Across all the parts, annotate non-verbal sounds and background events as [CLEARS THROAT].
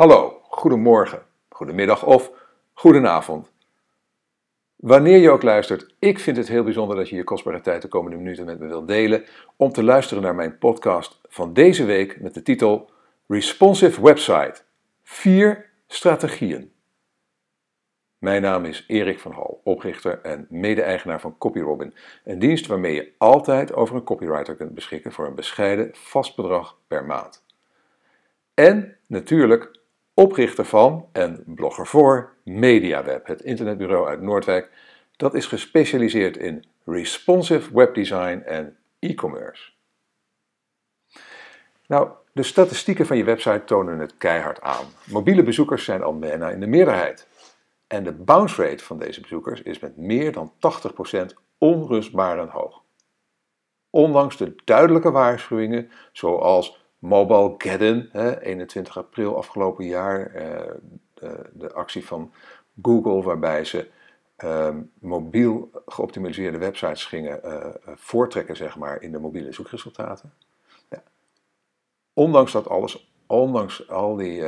Hallo, goedemorgen, goedemiddag of goedenavond. Wanneer je ook luistert, ik vind het heel bijzonder dat je je kostbare tijd de komende minuten met me wilt delen om te luisteren naar mijn podcast van deze week met de titel Responsive Website. Vier strategieën. Mijn naam is Erik van Hal, oprichter en mede-eigenaar van CopyRobin, een dienst waarmee je altijd over een copywriter kunt beschikken voor een bescheiden vast bedrag per maand. En natuurlijk oprichter van en blogger voor MediaWeb, het internetbureau uit Noordwijk, dat is gespecialiseerd in responsive webdesign en e-commerce. Nou, de statistieken van je website tonen het keihard aan. Mobiele bezoekers zijn al bijna in de meerderheid. En de bounce rate van deze bezoekers is met meer dan 80% onrustbarend hoog. Ondanks de duidelijke waarschuwingen, zoals Mobile Geddon, 21 april afgelopen jaar, eh, de, de actie van Google waarbij ze ehm, mobiel geoptimaliseerde websites gingen uh, voortrekken zeg maar, in de mobiele zoekresultaten. Ja. Ondanks dat alles, ondanks al die,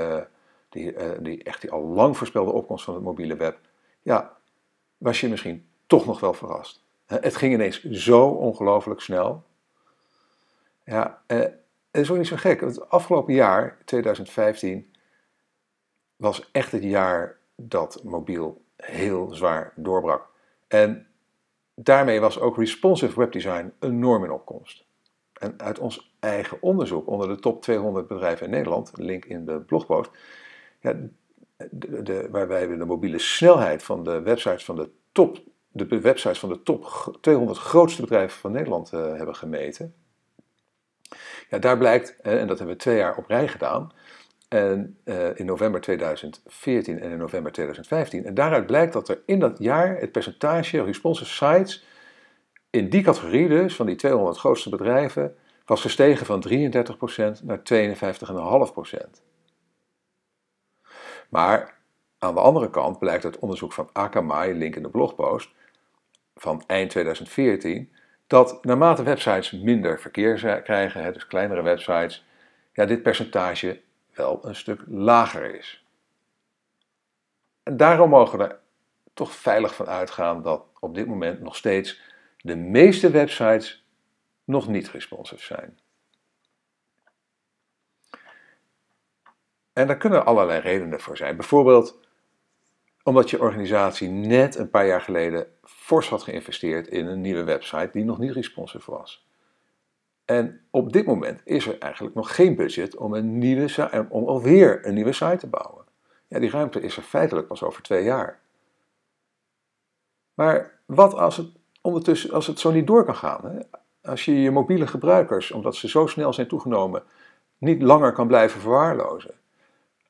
die, die, echt die al lang voorspelde opkomst van het mobiele web, ja, was je misschien toch nog wel verrast. Het ging ineens zo ongelooflijk snel. Ja, dat is ook niet zo gek. Het afgelopen jaar, 2015, was echt het jaar dat mobiel heel zwaar doorbrak. En daarmee was ook responsive webdesign enorm in opkomst. En uit ons eigen onderzoek onder de top 200 bedrijven in Nederland, link in de blogpost, ja, de, waarbij we de mobiele snelheid van de websites van de top, de websites van de top 200 grootste bedrijven van Nederland uh, hebben gemeten. Ja, daar blijkt, en dat hebben we twee jaar op rij gedaan, en, uh, in november 2014 en in november 2015. En daaruit blijkt dat er in dat jaar het percentage responsive sites in die categorie dus, van die 200 grootste bedrijven, was gestegen van 33% naar 52,5%. Maar aan de andere kant blijkt uit onderzoek van Akamai, link in de blogpost, van eind 2014, dat naarmate websites minder verkeer krijgen, dus kleinere websites, ja, dit percentage wel een stuk lager is. En daarom mogen we er toch veilig van uitgaan dat op dit moment nog steeds de meeste websites nog niet responsive zijn. En daar kunnen allerlei redenen voor zijn. Bijvoorbeeld omdat je organisatie net een paar jaar geleden fors had geïnvesteerd in een nieuwe website die nog niet responsive was. En op dit moment is er eigenlijk nog geen budget om, een nieuwe, om alweer een nieuwe site te bouwen. Ja, die ruimte is er feitelijk pas over twee jaar. Maar wat als het ondertussen, als het zo niet door kan gaan? Hè? Als je je mobiele gebruikers, omdat ze zo snel zijn toegenomen, niet langer kan blijven verwaarlozen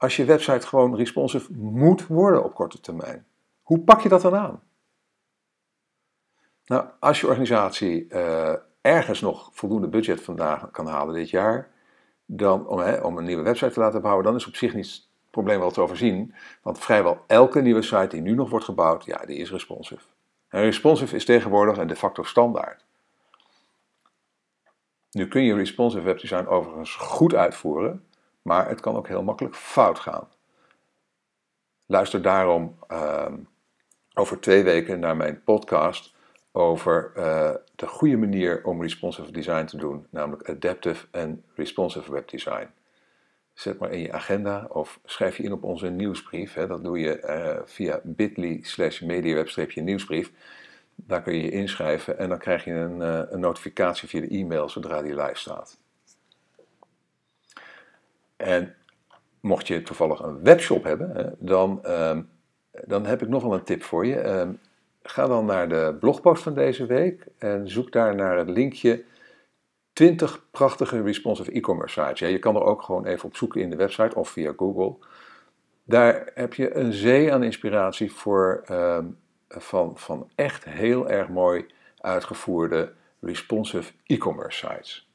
als je website gewoon responsive moet worden op korte termijn. Hoe pak je dat dan aan? Nou, als je organisatie uh, ergens nog voldoende budget vandaan kan halen dit jaar, dan, om, hè, om, een nieuwe website te laten bouwen, dan is op zich niet het probleem wel te overzien. Want vrijwel elke nieuwe site die nu nog wordt gebouwd, ja, die is responsive. En responsive is tegenwoordig een de facto standaard. Nu kun je responsive webdesign overigens goed uitvoeren, maar het kan ook heel makkelijk fout gaan. Luister daarom uh, over twee weken naar mijn podcast over uh, de goede manier om responsive design te doen, namelijk adaptive en responsive web design. Zet maar in je agenda of schrijf je in op onze nieuwsbrief. Hè. Dat doe je uh, via bit.ly slash mediaweb-nieuwsbrief. Daar kun je je inschrijven en dan krijg je een, uh, een notificatie via de e-mail zodra die live staat. En mocht je toevallig een webshop hebben, dan, ehm, dan heb ik nog wel een tip voor je. Ga dan naar de blogpost van deze week en zoek daar naar het linkje 20 prachtige responsive e-commerce sites. Ja, je kan er ook gewoon even op zoeken in de website of via Google. Daar heb je een zee aan inspiratie voor ehm, van, van echt heel erg mooi uitgevoerde responsive e-commerce sites.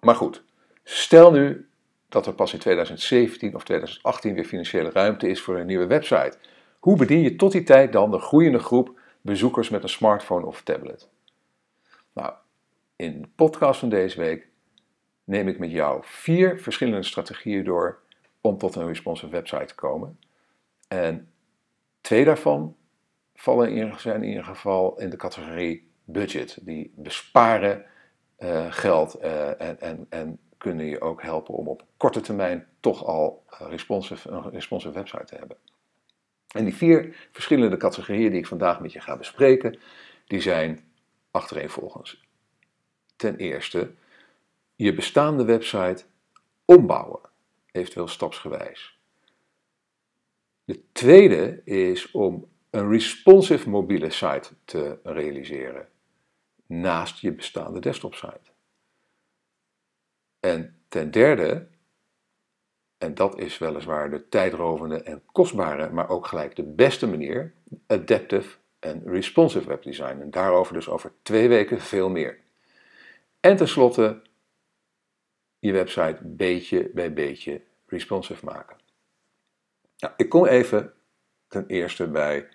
Maar goed, Stel nu dat er pas in 2017 of 2018 weer financiële ruimte is voor een nieuwe website. Hoe bedien je tot die tijd dan de groeiende groep bezoekers met een smartphone of tablet? Nou, in de podcast van deze week neem ik met jou vier verschillende strategieën door om tot een responsive website te komen. En twee daarvan vallen in, zijn in ieder geval in de categorie budget. Die besparen uh, geld uh, en, en, en kunnen je ook helpen om op korte termijn toch al responsive, een responsive website te hebben. En die vier verschillende categorieën die ik vandaag met je ga bespreken, die zijn achtereenvolgens. Ten eerste, je bestaande website ombouwen, eventueel stapsgewijs. De tweede is om een responsive mobiele site te realiseren naast je bestaande desktop site. En ten derde, en dat is weliswaar de tijdrovende en kostbare, maar ook gelijk de beste manier, adaptive en responsive webdesign. En daarover dus over twee weken veel meer. En tenslotte je website beetje bij beetje responsive maken. Nou, ik kom even ten eerste bij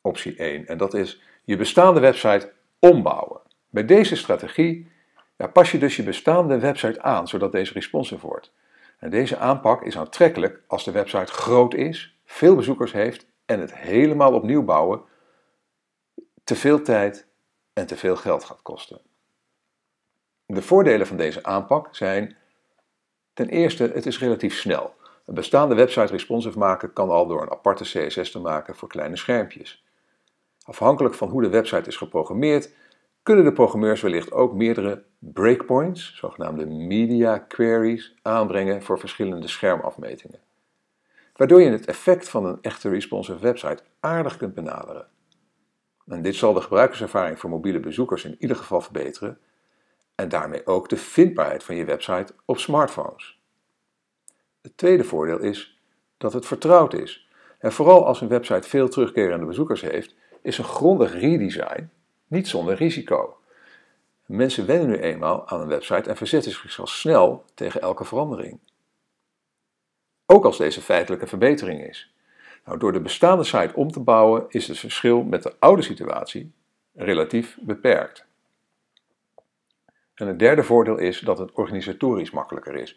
optie 1 en dat is je bestaande website ombouwen. Bij deze strategie pas je dus je bestaande website aan zodat deze responsive wordt. En deze aanpak is aantrekkelijk als de website groot is, veel bezoekers heeft en het helemaal opnieuw bouwen te veel tijd en te veel geld gaat kosten. De voordelen van deze aanpak zijn ten eerste, het is relatief snel. Een bestaande website responsive maken kan al door een aparte CSS te maken voor kleine schermpjes. Afhankelijk van hoe de website is geprogrammeerd, kunnen de programmeurs wellicht ook meerdere breakpoints, zogenaamde media queries, aanbrengen voor verschillende schermafmetingen. Waardoor je het effect van een echte responsive website aardig kunt benaderen. En dit zal de gebruikerservaring voor mobiele bezoekers in ieder geval verbeteren en daarmee ook de vindbaarheid van je website op smartphones. Het tweede voordeel is dat het vertrouwd is. En vooral als een website veel terugkerende bezoekers heeft, is een grondig redesign niet zonder risico. Mensen wennen nu eenmaal aan een website en verzetten zich snel tegen elke verandering. Ook als deze feitelijke verbetering is. Nou, door de bestaande site om te bouwen is het verschil met de oude situatie relatief beperkt. En het derde voordeel is dat het organisatorisch makkelijker is.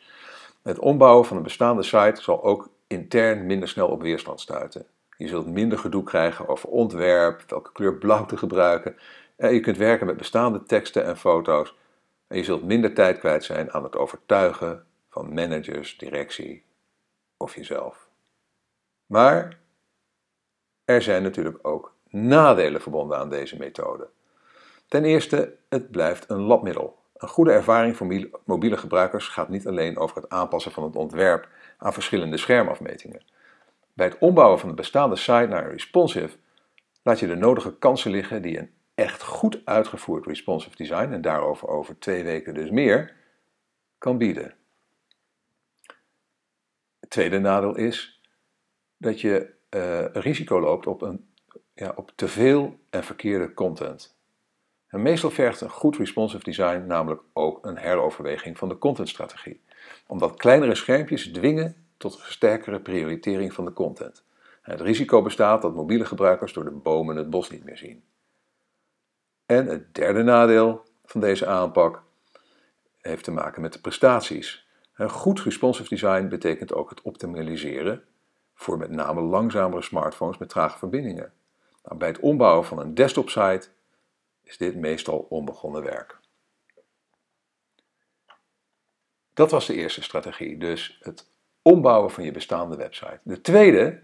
Het ombouwen van een bestaande site zal ook intern minder snel op weerstand stuiten. Je zult minder gedoe krijgen over ontwerp, welke kleur blauw te gebruiken. Je kunt werken met bestaande teksten en foto's. En je zult minder tijd kwijt zijn aan het overtuigen van managers, directie of jezelf. Maar er zijn natuurlijk ook nadelen verbonden aan deze methode. Ten eerste, het blijft een labmiddel. Een goede ervaring voor mobiele gebruikers gaat niet alleen over het aanpassen van het ontwerp aan verschillende schermafmetingen. Bij het ombouwen van de bestaande site naar een responsive laat je de nodige kansen liggen die een echt goed uitgevoerd responsive design, en daarover over twee weken dus meer, kan bieden. Het tweede nadeel is dat je uh, risico loopt op, een, ja, op te veel en verkeerde content. En meestal vergt een goed responsive design namelijk ook een heroverweging van de contentstrategie, omdat kleinere schermpjes dwingen tot een sterkere prioritering van de content. Het risico bestaat dat mobiele gebruikers door de bomen het bos niet meer zien. En het derde nadeel van deze aanpak heeft te maken met de prestaties. Een goed responsive design betekent ook het optimaliseren voor met name langzamere smartphones met trage verbindingen. Nou, bij het ombouwen van een desktop site is dit meestal onbegonnen werk. Dat was de eerste strategie, dus het ombouwen van je bestaande website. De tweede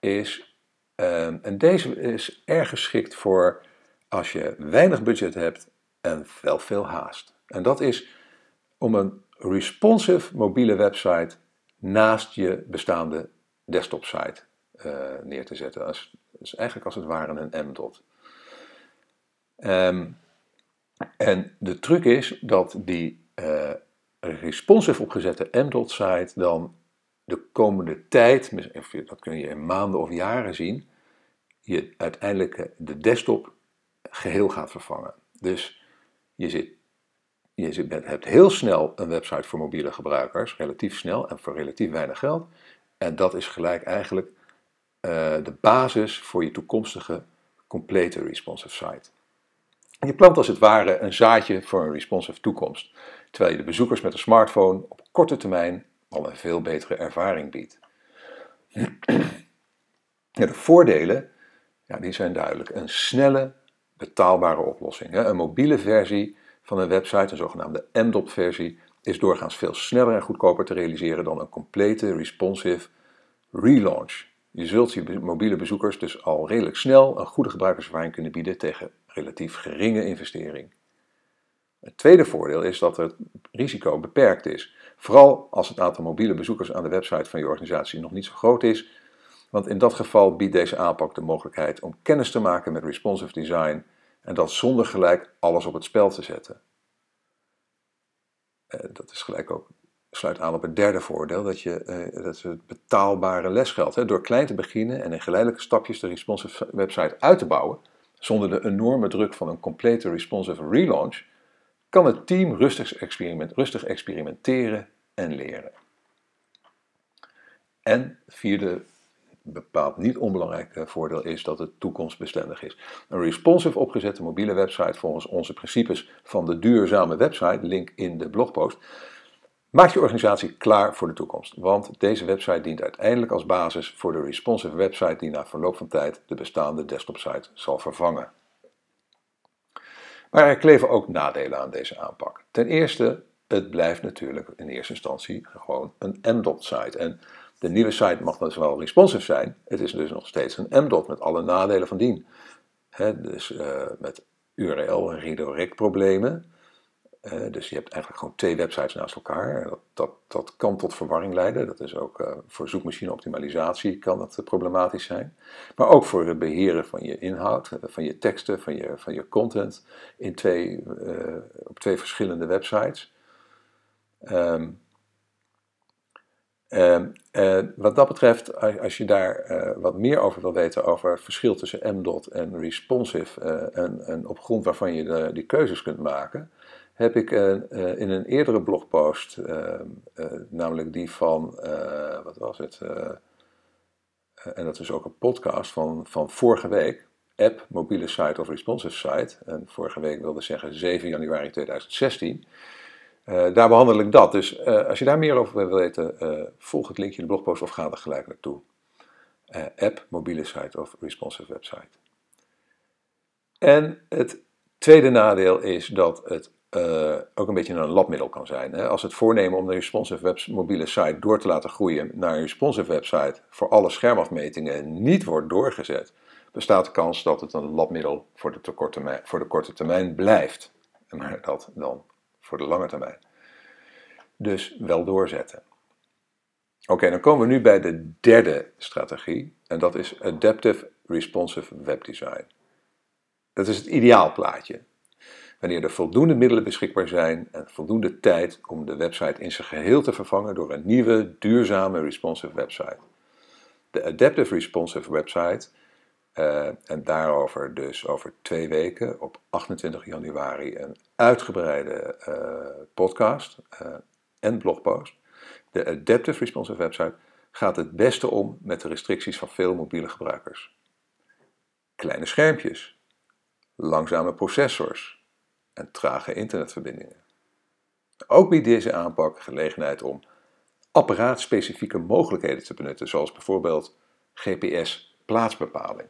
is, ehm, en deze is erg geschikt voor als je weinig budget hebt en wel veel haast. En dat is om een responsive mobiele website naast je bestaande desktop site uh, neer te zetten. Dat is, eigenlijk als het ware een M-dot. Um, en de truc is dat die uh, responsive opgezette M-dot site dan de komende tijd, dat kun je in maanden of jaren zien, je uiteindelijk de desktop geheel gaat vervangen. Dus je, zit, je zit, hebt heel snel een website voor mobiele gebruikers, relatief snel en voor relatief weinig geld. En dat is gelijk eigenlijk uh, de basis voor je toekomstige complete responsive site. Je plant als het ware een zaadje voor een responsive toekomst, terwijl je de bezoekers met een smartphone op korte termijn al een veel betere ervaring biedt. [CLEARS THROAT] De voordelen ja, die zijn duidelijk. Een snelle, betaalbare oplossing. Een mobiele versie van een website, een zogenaamde MDOP-versie, is doorgaans veel sneller en goedkoper te realiseren dan een complete, responsive relaunch. Je zult je mobiele bezoekers dus al redelijk snel een goede gebruikerservaring kunnen bieden tegen relatief geringe investering. Het tweede voordeel is dat het risico beperkt is. Vooral als het aantal mobiele bezoekers aan de website van je organisatie nog niet zo groot is, want in dat geval biedt deze aanpak de mogelijkheid om kennis te maken met responsive design en dat zonder gelijk alles op het spel te zetten. Eh, dat is gelijk ook, sluit aan op het derde voordeel, dat, je, eh, dat is het betaalbare lesgeld. Door klein te beginnen en in geleidelijke stapjes de responsive website uit te bouwen, zonder de enorme druk van een complete responsive relaunch, kan het team rustig, experiment, rustig experimenteren en leren. En vierde bepaald niet onbelangrijk eh, voordeel is dat het toekomstbestendig is. Een responsive opgezette mobiele website volgens onze principes van de duurzame website, link in de blogpost, maakt je organisatie klaar voor de toekomst. Want deze website dient uiteindelijk als basis voor de responsive website die na verloop van tijd de bestaande desktopsite zal vervangen. Maar er kleven ook nadelen aan deze aanpak. Ten eerste, het blijft natuurlijk in eerste instantie gewoon een MDOT-site. En de nieuwe site mag dus wel responsive zijn. Het is dus nog steeds een MDOT met alle nadelen van dien. dus uh, met URL- en redirect-problemen. Uh, dus je hebt eigenlijk gewoon twee websites naast elkaar. Dat, dat, dat kan tot verwarring leiden. Dat is ook uh, voor zoekmachine-optimalisatie kan dat problematisch zijn. Maar ook voor het beheren van je inhoud, van je teksten, van je, van je content in twee, op twee verschillende websites. Um, uh, uh, wat dat betreft, als je daar uh, wat meer over wil weten over het verschil tussen MDOT en responsive eh, en, en, op grond waarvan je de, die keuzes kunt maken, heb ik in een eerdere blogpost, ehm, namelijk die van, wat was het, en dat is ook een podcast van, van vorige week, app, mobiele site of responsive site, en vorige week wilde zeggen 7 januari 2016, uh, daar behandel ik dat. Dus uh, als je daar meer over wil weten, uh, volg het linkje in de blogpost of ga er gelijk naartoe. app, mobiele site of responsive website. En het tweede nadeel is dat het ook een beetje een labmiddel kan zijn. Hè? Als het voornemen om de responsive mobiele site door te laten groeien naar een responsive website voor alle schermafmetingen niet wordt doorgezet, bestaat de kans dat het een labmiddel voor de, voor de korte termijn blijft. Maar dat dan voor de lange termijn. Dus wel doorzetten. Oké, dan komen we nu bij de derde strategie en dat is Adaptive Responsive Web Design. Dat is het ideaalplaatje. Wanneer er voldoende middelen beschikbaar zijn en voldoende tijd om de website in zijn geheel te vervangen door een nieuwe, duurzame responsive website. De Adaptive Responsive Website uh, en daarover dus over twee weken op 28 januari een uitgebreide uh, podcast uh, en blogpost. De Adaptive Responsive website gaat het beste om met de restricties van veel mobiele gebruikers. Kleine schermpjes, langzame processors en trage internetverbindingen. Ook biedt deze aanpak gelegenheid om apparaatspecifieke mogelijkheden te benutten, zoals bijvoorbeeld GPS-plaatsbepaling.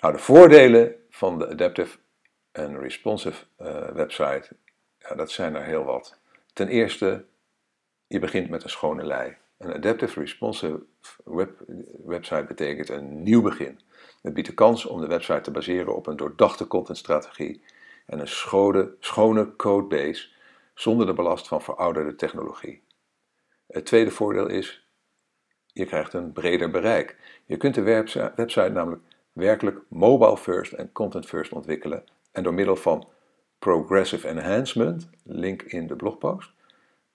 Nou, de voordelen van de Adaptive en Responsive uh, website, ja, dat zijn er heel wat. Ten eerste, je begint met een schone lei. Een Adaptive Responsive web, website betekent een nieuw begin. Het biedt de kans om de website te baseren op een doordachte contentstrategie en een schone, schone codebase zonder de belast van verouderde technologie. Het tweede voordeel is, je krijgt een breder bereik. Je kunt de website namelijk werkelijk mobile first en content first ontwikkelen en door middel van progressive enhancement, link in de blogpost,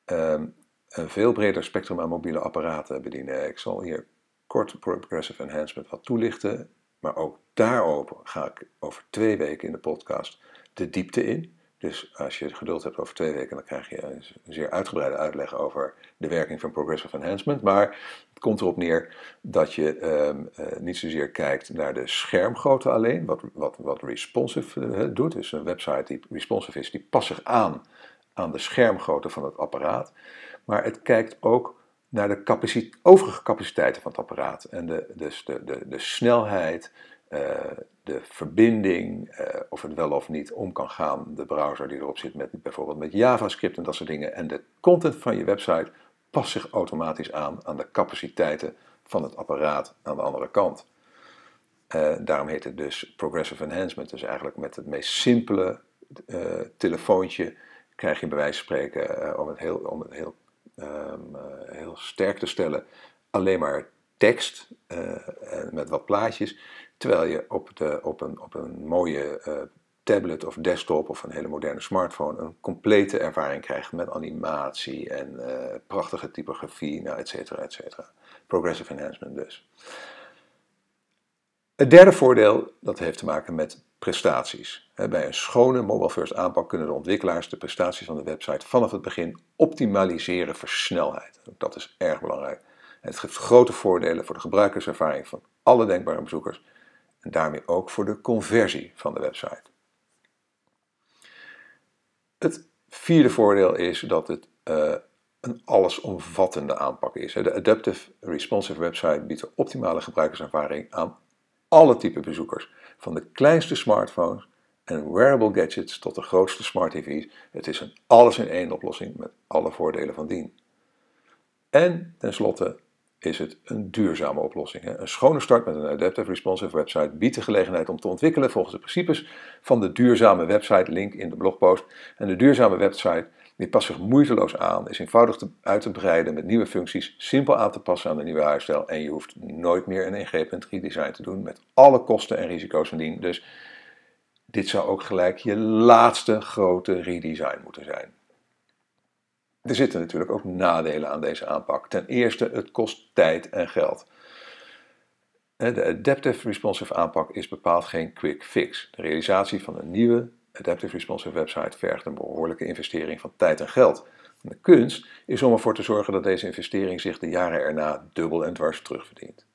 um, een veel breder spectrum aan mobiele apparaten bedienen. Ik zal hier kort progressive enhancement wat toelichten, maar ook daarover ga ik over twee weken in de podcast de diepte in. Dus als je geduld hebt over twee weken, dan krijg je een zeer uitgebreide uitleg over de werking van progressive enhancement. Maar het komt erop neer dat je um, uh, niet zozeer kijkt naar de schermgrootte alleen, wat, wat, wat responsive uh, doet. Dus een website die responsive is, die past zich aan aan de schermgrootte van het apparaat, maar het kijkt ook naar de overige capaciteiten van het apparaat. En de, dus de, de, de snelheid, de verbinding, uh, of het wel of niet om kan gaan, de browser die erop zit, met, bijvoorbeeld met JavaScript en dat soort dingen. En de content van je website past zich automatisch aan aan de capaciteiten van het apparaat aan de andere kant. Uh, daarom heet het dus Progressive Enhancement. Dus eigenlijk met het meest simpele telefoontje krijg je bij wijze van spreken, om het heel, om het heel um, heel sterk te stellen, alleen maar tekst met wat plaatjes. Terwijl je op, de, op, een, op een mooie uh, tablet of desktop of een hele moderne smartphone een complete ervaring krijgt met animatie en prachtige typografie, nou, et cetera, et cetera. Progressive enhancement dus. Het derde voordeel dat heeft te maken met prestaties. Bij een schone mobile first aanpak kunnen de ontwikkelaars de prestaties van de website vanaf het begin optimaliseren voor snelheid. Dat is erg belangrijk. Het geeft grote voordelen voor de gebruikerservaring van alle denkbare bezoekers en daarmee ook voor de conversie van de website. Het vierde voordeel is dat het uh, een allesomvattende aanpak is. De Adaptive Responsive Website biedt een optimale gebruikerservaring aan alle type bezoekers. Van de kleinste smartphones en wearable gadgets tot de grootste smart TV's. Het is een alles-in-één oplossing met alle voordelen van dien. En tenslotte is het een duurzame oplossing. Een schone start met een Adaptive Responsive website biedt de gelegenheid om te ontwikkelen volgens de principes van de duurzame website, link in de blogpost. En de duurzame website die past zich moeiteloos aan, is eenvoudig te, uit te breiden met nieuwe functies, simpel aan te passen aan de nieuwe huisstijl en je hoeft nooit meer een ingrijpend redesign te doen met alle kosten en risico's van dien. Dus dit zou ook gelijk je laatste grote redesign moeten zijn. Er zitten natuurlijk ook nadelen aan deze aanpak. Ten eerste, het kost tijd en geld. De Adaptive Responsive aanpak is bepaald geen quick fix. De realisatie van een nieuwe Adaptive Responsive website vergt een behoorlijke investering van tijd en geld. de kunst is om ervoor te zorgen dat deze investering zich de jaren erna dubbel en dwars terugverdient.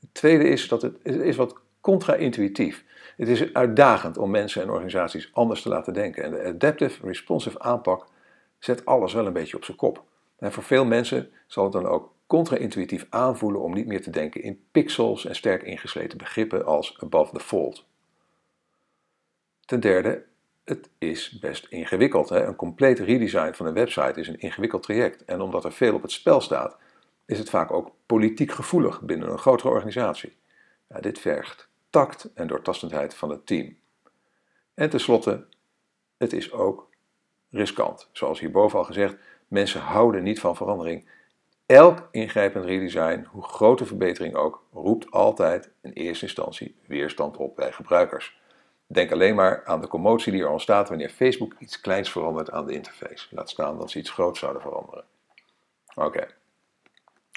Het tweede is dat het is wat contra-intuïtief. Het is uitdagend om mensen en organisaties anders te laten denken. En de Adaptive Responsive aanpak zet alles wel een beetje op zijn kop. En voor veel mensen zal het dan ook contra-intuïtief aanvoelen om niet meer te denken in pixels en sterk ingesleten begrippen als above the fold. Ten derde, het is best ingewikkeld. Hè? Een compleet redesign van een website is een ingewikkeld traject. En omdat er veel op het spel staat, is het vaak ook politiek gevoelig binnen een grotere organisatie. Dit vergt tact en doortastendheid van het team. En tenslotte, het is ook riskant. Zoals hierboven al gezegd, mensen houden niet van verandering. Elk ingrijpend redesign, hoe grote verbetering ook, roept altijd in eerste instantie weerstand op bij gebruikers. Denk alleen maar aan de commotie die er ontstaat wanneer Facebook iets kleins verandert aan de interface. Laat staan dat ze iets groots zouden veranderen. Oké.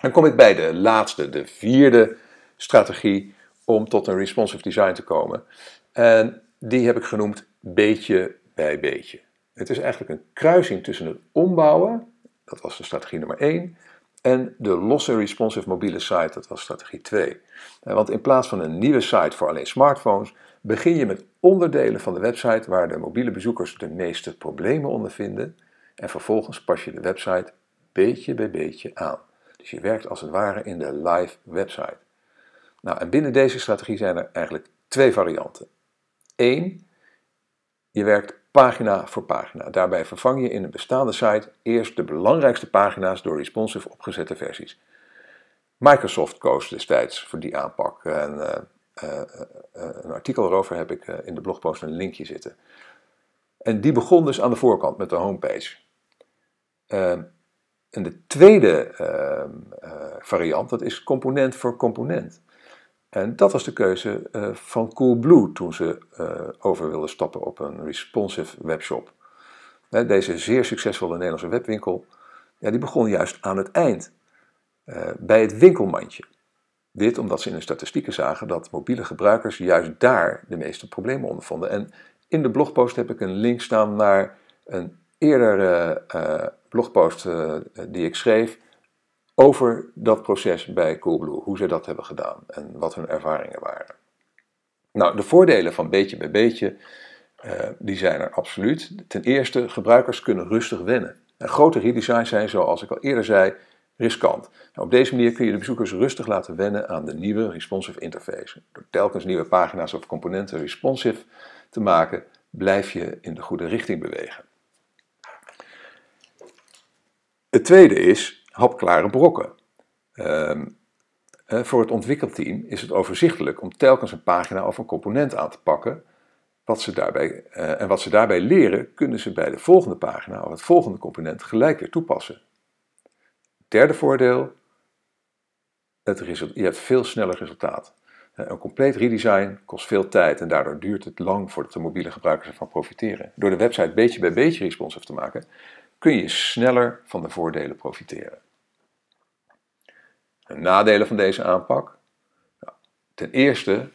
Dan kom ik bij de laatste, de vierde strategie om tot een responsive design te komen. En die heb ik genoemd beetje bij beetje. Het is eigenlijk een kruising tussen het ombouwen, dat was de strategie nummer 1, en de losse responsive mobiele site, dat was strategie 2. Want in plaats van een nieuwe site voor alleen smartphones, begin je met onderdelen van de website waar de mobiele bezoekers de meeste problemen ondervinden en vervolgens pas je de website beetje bij beetje aan. Dus je werkt als het ware in de live website. Nou, en binnen deze strategie zijn er eigenlijk twee varianten. Eén, je werkt pagina voor pagina. Daarbij vervang je in een bestaande site eerst de belangrijkste pagina's door responsive opgezette versies. Microsoft koos destijds voor die aanpak. En uh, uh, een artikel erover heb ik in de blogpost een linkje zitten. En die begon dus aan de voorkant met de homepage. Ehm, en de tweede ehm, variant, dat is component voor component. En dat was de keuze uh, van Coolblue toen ze uh, over wilden stappen op een responsive webshop. Deze zeer succesvolle Nederlandse webwinkel, ja, die begon juist aan het eind, uh, bij het winkelmandje. Dit omdat ze in de statistieken zagen dat mobiele gebruikers juist daar de meeste problemen ondervonden. En in de blogpost heb ik een link staan naar een eerdere blogpost die ik schreef over dat proces bij Coolblue, hoe ze dat hebben gedaan en wat hun ervaringen waren. Nou, de voordelen van beetje bij beetje Uh, die zijn er absoluut. Ten eerste, gebruikers kunnen rustig wennen. En grote redesigns zijn, zoals ik al eerder zei, riskant. Nou, op deze manier kun je de bezoekers rustig laten wennen aan de nieuwe responsive interface. Door telkens nieuwe pagina's of componenten responsive te maken, blijf je in de goede richting bewegen. Het tweede is hapklare brokken. Ehm, voor het ontwikkelteam is het overzichtelijk om telkens een pagina of een component aan te pakken. Wat ze daarbij, uh, en wat ze daarbij leren, kunnen ze bij de volgende pagina of het volgende component gelijk weer toepassen. Derde voordeel, het je hebt veel sneller resultaat. Een compleet redesign kost veel tijd en daardoor duurt het lang voordat de mobiele gebruikers ervan profiteren. Door de website beetje bij beetje responsive te maken, kun je sneller van de voordelen profiteren. De nadelen van deze aanpak? Nou, ten eerste,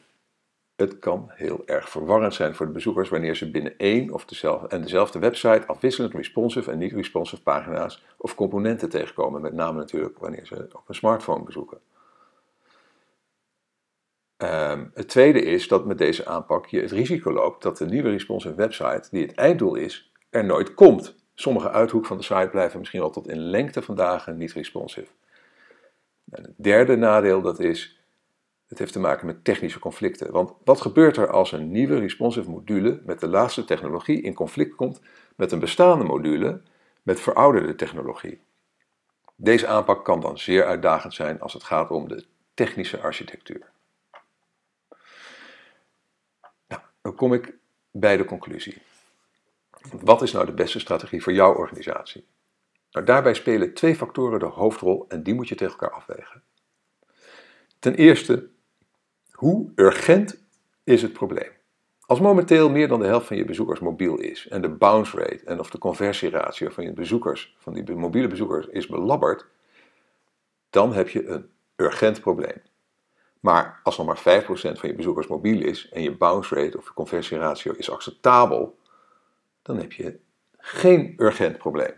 het kan heel erg verwarrend zijn voor de bezoekers wanneer ze binnen één of dezelfde, en dezelfde website afwisselend responsive en niet-responsive pagina's of componenten tegenkomen, met name natuurlijk wanneer ze op een smartphone bezoeken. Ehm, het tweede is dat met deze aanpak je het risico loopt dat de nieuwe responsive website, die het einddoel is, er nooit komt. Sommige uithoeken van de site blijven misschien wel tot in lengte van dagen niet responsive. Het derde nadeel dat is, het heeft te maken met technische conflicten. Want wat gebeurt er als een nieuwe responsive module met de laatste technologie in conflict komt met een bestaande module met verouderde technologie? Deze aanpak kan dan zeer uitdagend zijn als het gaat om de technische architectuur. Nou, dan kom ik bij de conclusie. Wat is nou de beste strategie voor jouw organisatie? Nou, daarbij spelen twee factoren de hoofdrol en die moet je tegen elkaar afwegen. Ten eerste, hoe urgent is het probleem? Als momenteel meer dan de helft van je bezoekers mobiel is en de bounce rate en of de conversieratio van je bezoekers, van die mobiele bezoekers, is belabberd, dan heb je een urgent probleem. Maar als nog maar 5% van je bezoekers mobiel is en je bounce rate of conversieratio is acceptabel, dan heb je geen urgent probleem.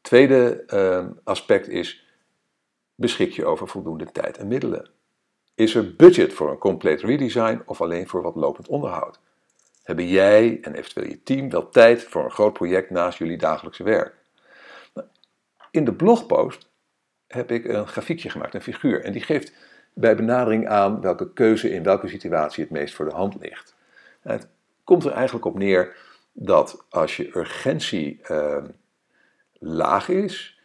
Tweede uh, aspect is, beschik je over voldoende tijd en middelen? Is er budget voor een compleet redesign of alleen voor wat lopend onderhoud? Hebben jij en eventueel je team wel tijd voor een groot project naast jullie dagelijkse werk? Nou, in de blogpost heb ik een grafiekje gemaakt, een figuur, en die geeft bij benadering aan welke keuze in welke situatie het meest voor de hand ligt. Het komt er eigenlijk op neer dat als je urgentie uh, laag is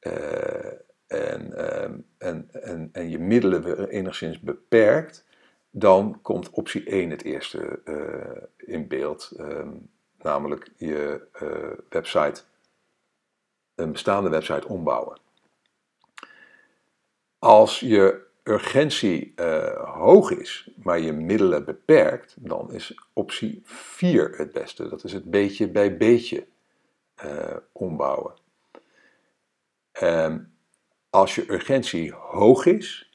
uh, en, uh, en, en, en je middelen enigszins beperkt, dan komt optie 1 het eerste uh, in beeld, ehm, namelijk je website, een bestaande website ombouwen. Als je urgentie uh, hoog is, maar je middelen beperkt, dan is optie 4 het beste. Dat is het beetje bij beetje uh, ombouwen. Um, als je urgentie hoog is,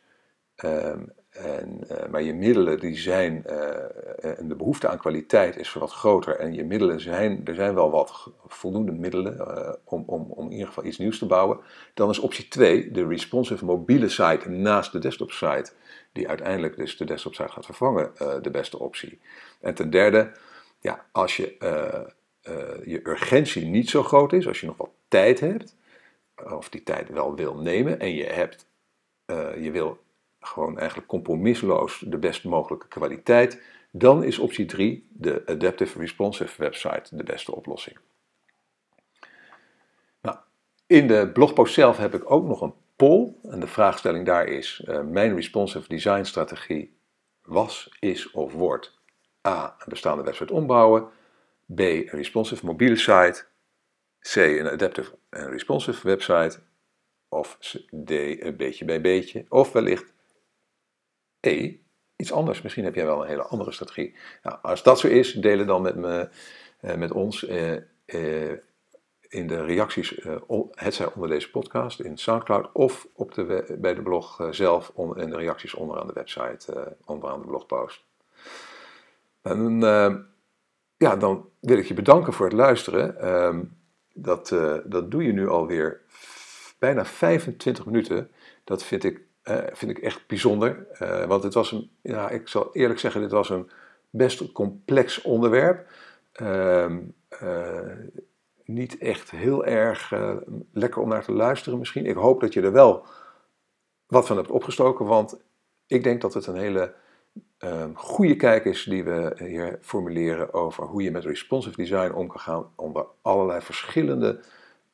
um, en, uh, maar je middelen die zijn, uh, en de behoefte aan kwaliteit is wat groter en je middelen zijn, er zijn wel wat voldoende middelen om, om, om in ieder geval iets nieuws te bouwen, dan is optie 2, de responsive mobiele site naast de desktop site, die uiteindelijk dus de desktop site gaat vervangen, de beste optie. En ten derde, ja, als je, je urgentie niet zo groot is, als je nog wat tijd hebt, of die tijd wel wil nemen en je hebt, je wil gewoon eigenlijk compromisloos de best mogelijke kwaliteit, dan is optie 3, de Adaptive Responsive website, de beste oplossing. Nou, in de blogpost zelf heb ik ook nog een poll en de vraagstelling daar is, uh, mijn responsive design strategie was, is of wordt A. een bestaande website ombouwen, B. een responsive mobiele site, C. een adaptive en responsive website, of D. een beetje bij beetje, of wellicht E, iets anders. Misschien heb jij wel een hele andere strategie. Nou, als dat zo is, delen dan met, me, eh, met ons eh, eh, in de reacties, het zij onder deze podcast in Soundcloud of op de, bij de blog zelf on, in de reacties onderaan de website, onderaan de blogpost. En ja, dan wil ik je bedanken voor het luisteren. Ehm, dat, dat doe je nu alweer bijna 25 minuten. Dat vind ik uh, vind ik echt bijzonder. Uh, want het was een, ja, ik zal eerlijk zeggen, dit was een best complex onderwerp. Ehm, eh, niet echt heel erg eh, lekker om naar te luisteren misschien. Ik hoop dat je er wel wat van hebt opgestoken, want ik denk dat het een hele um, goede kijk is die we hier formuleren over hoe je met responsive design om kan gaan onder allerlei verschillende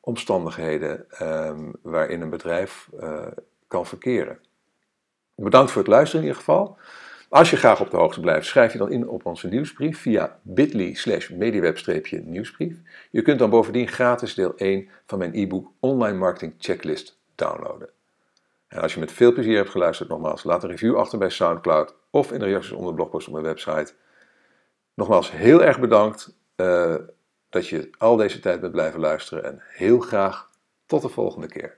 omstandigheden um, waarin een bedrijf kan verkeren. Bedankt voor het luisteren in ieder geval. Als je graag op de hoogte blijft, schrijf je dan in op onze nieuwsbrief via bit.ly slash mediweb-nieuwsbrief. Je kunt dan bovendien gratis deel 1 van mijn e-book Online Marketing Checklist downloaden. En als je met veel plezier hebt geluisterd, nogmaals, laat een review achter bij SoundCloud of in de reacties onder de blogpost op mijn website. Nogmaals, heel erg bedankt uh, dat je al deze tijd bent blijven luisteren en heel graag tot de volgende keer.